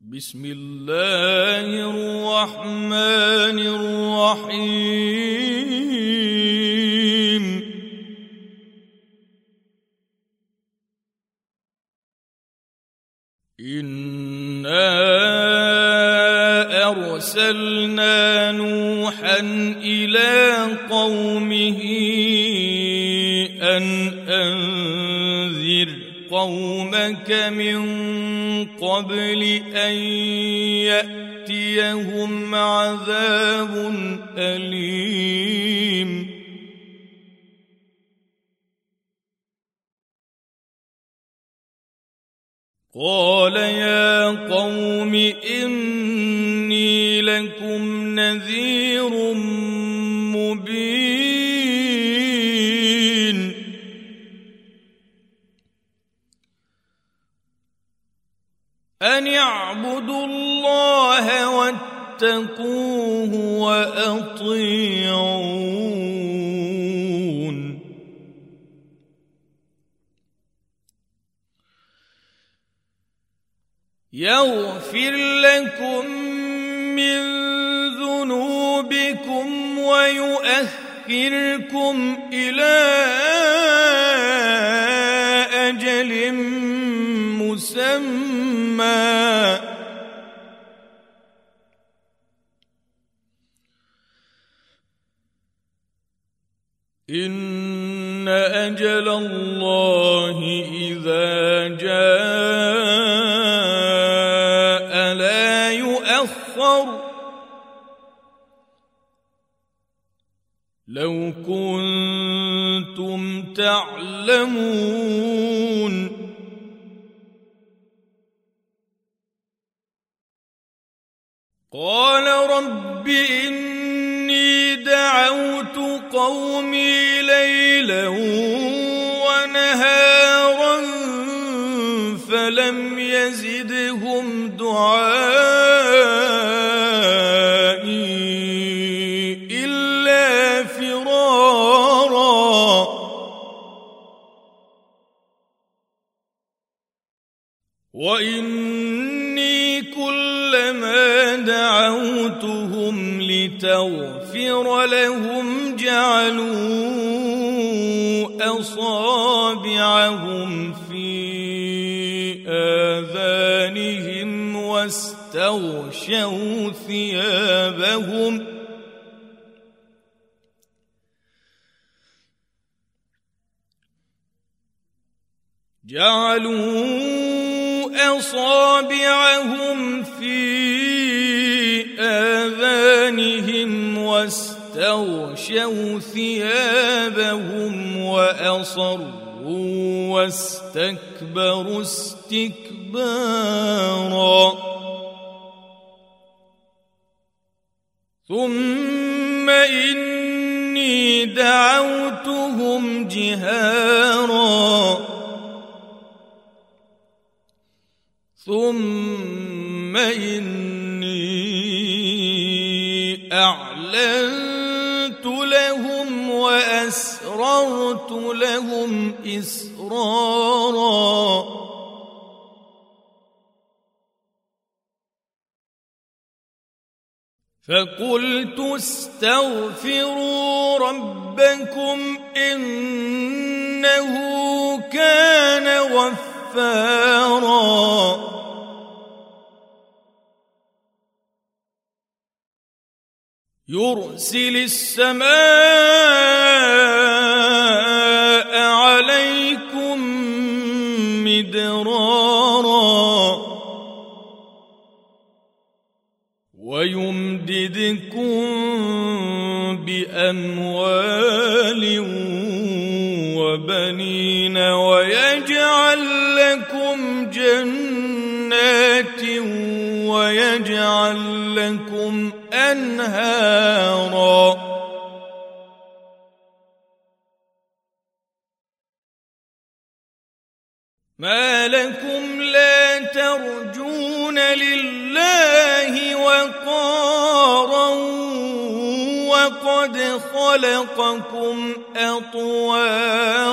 بسم الله الرحمن الرحيم. انا ارسلنا نوحا إلى قومه ان انذر قومك من قبل أن يأتيهم عذاب أليم. قال يا قوم إني لكم نذير مبين. واتقوه وأطيعون. يغفر لكم من ذنوبكم ويؤخركم إلى أجل مسمى. إن أجل الله إذا جاء لا يؤخر. لو كنتم تعلمون. قال رب إني قومي ليلا ونهارا فلم يزدهم دعائي إلا فرارا. واني دعوتهم لتغفر لهم جعلوا اصابعهم في اذانهم واستغشوا ثيابهم جعلوا اصابعهم في اذانهم واستغشوا ثيابهم واصروا واستكبروا استكبارا ثم اني دعوتهم جهارا ثم اني أعلنت لهم وأسررت لهم إسرارا. فقلت استغفروا ربكم إنه كان غفارا. يرسل السماء عليكم مدرارا ويمددكم بأموال وبنين ويجعل لكم جنات ويجعل لكم أنهارا. ما لكم لا ترجون لله وقارا وقد خلقكم أطوارا.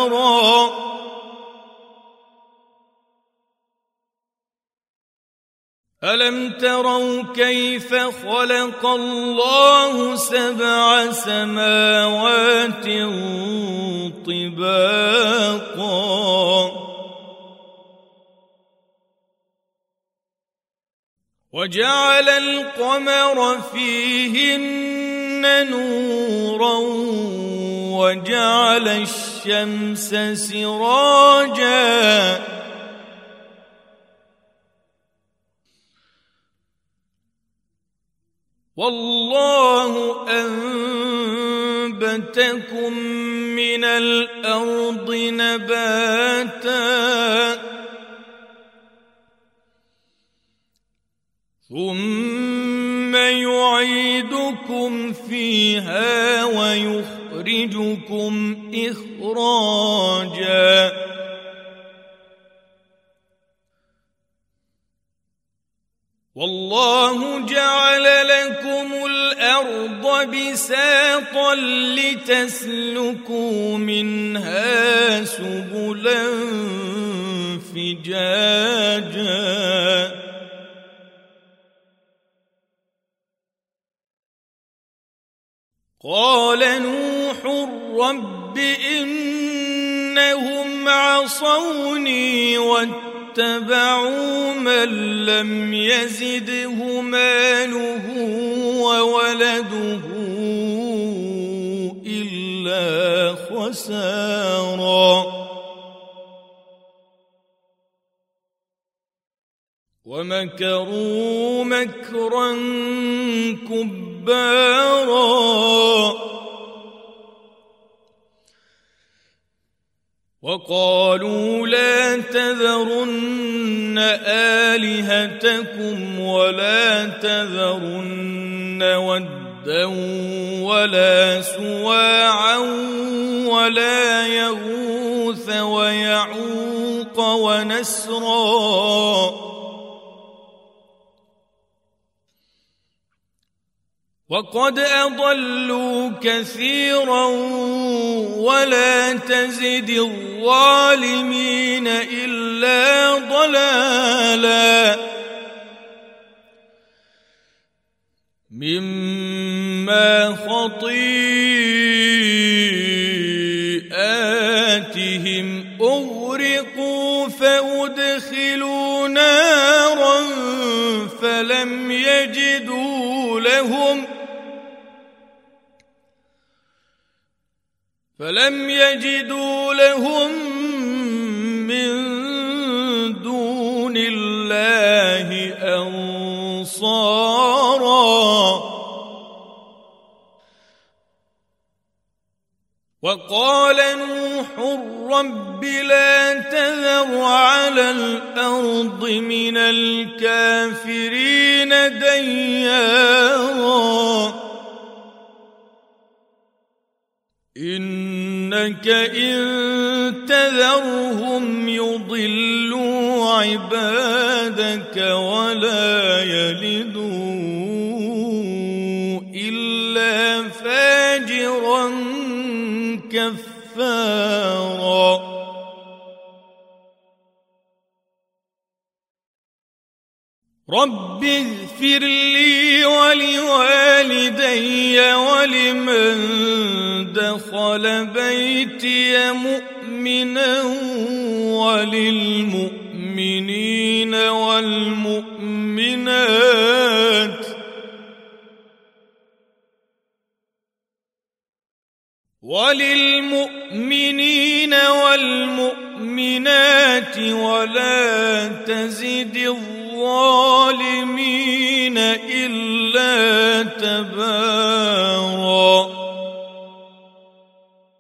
ألم تروا كيف خلق الله سبع سماوات طباقا؟ وجعل القمر فيهن نورا وجعل الشمس سراجا والله أنبتكم من الأرض نباتا. ثم يعيدكم فيها ويخرجكم إخراجا. والله جعل لكم الأرض بساطا لتسلكوا منها سبلا فجاجا. قال نوح رب إنهم عصوني واتقوا واتبعوا من لم يزده ماله وولده إلا خسارا. ومكروا مكرا كبارا. وقالوا لا تذرن آلهتكم ولا تذرن ودا ولا سواعا ولا يغوث ويعوق ونسرا وقد أضلوا كثيرا ولا تزد الظالمين إلا ضلالا. مما خطيئاتهم اغرقوا فادخلوا نارا فلم يجدوا لهم يجدوا لهم من دون الله أنصارا. وقال نوح رب لا تذر على الأرض من الكافرين ديارا انك إن تذرهم يضلوا عبادك ولا يلدوا إلا فاجرا كفارا. رب اغفر لي ولوالدي ولمن دخل بيتي مؤمنا وللمؤمنين والمؤمنات. وللمؤمنين والمؤمنات ولا تزد الظالمين إلا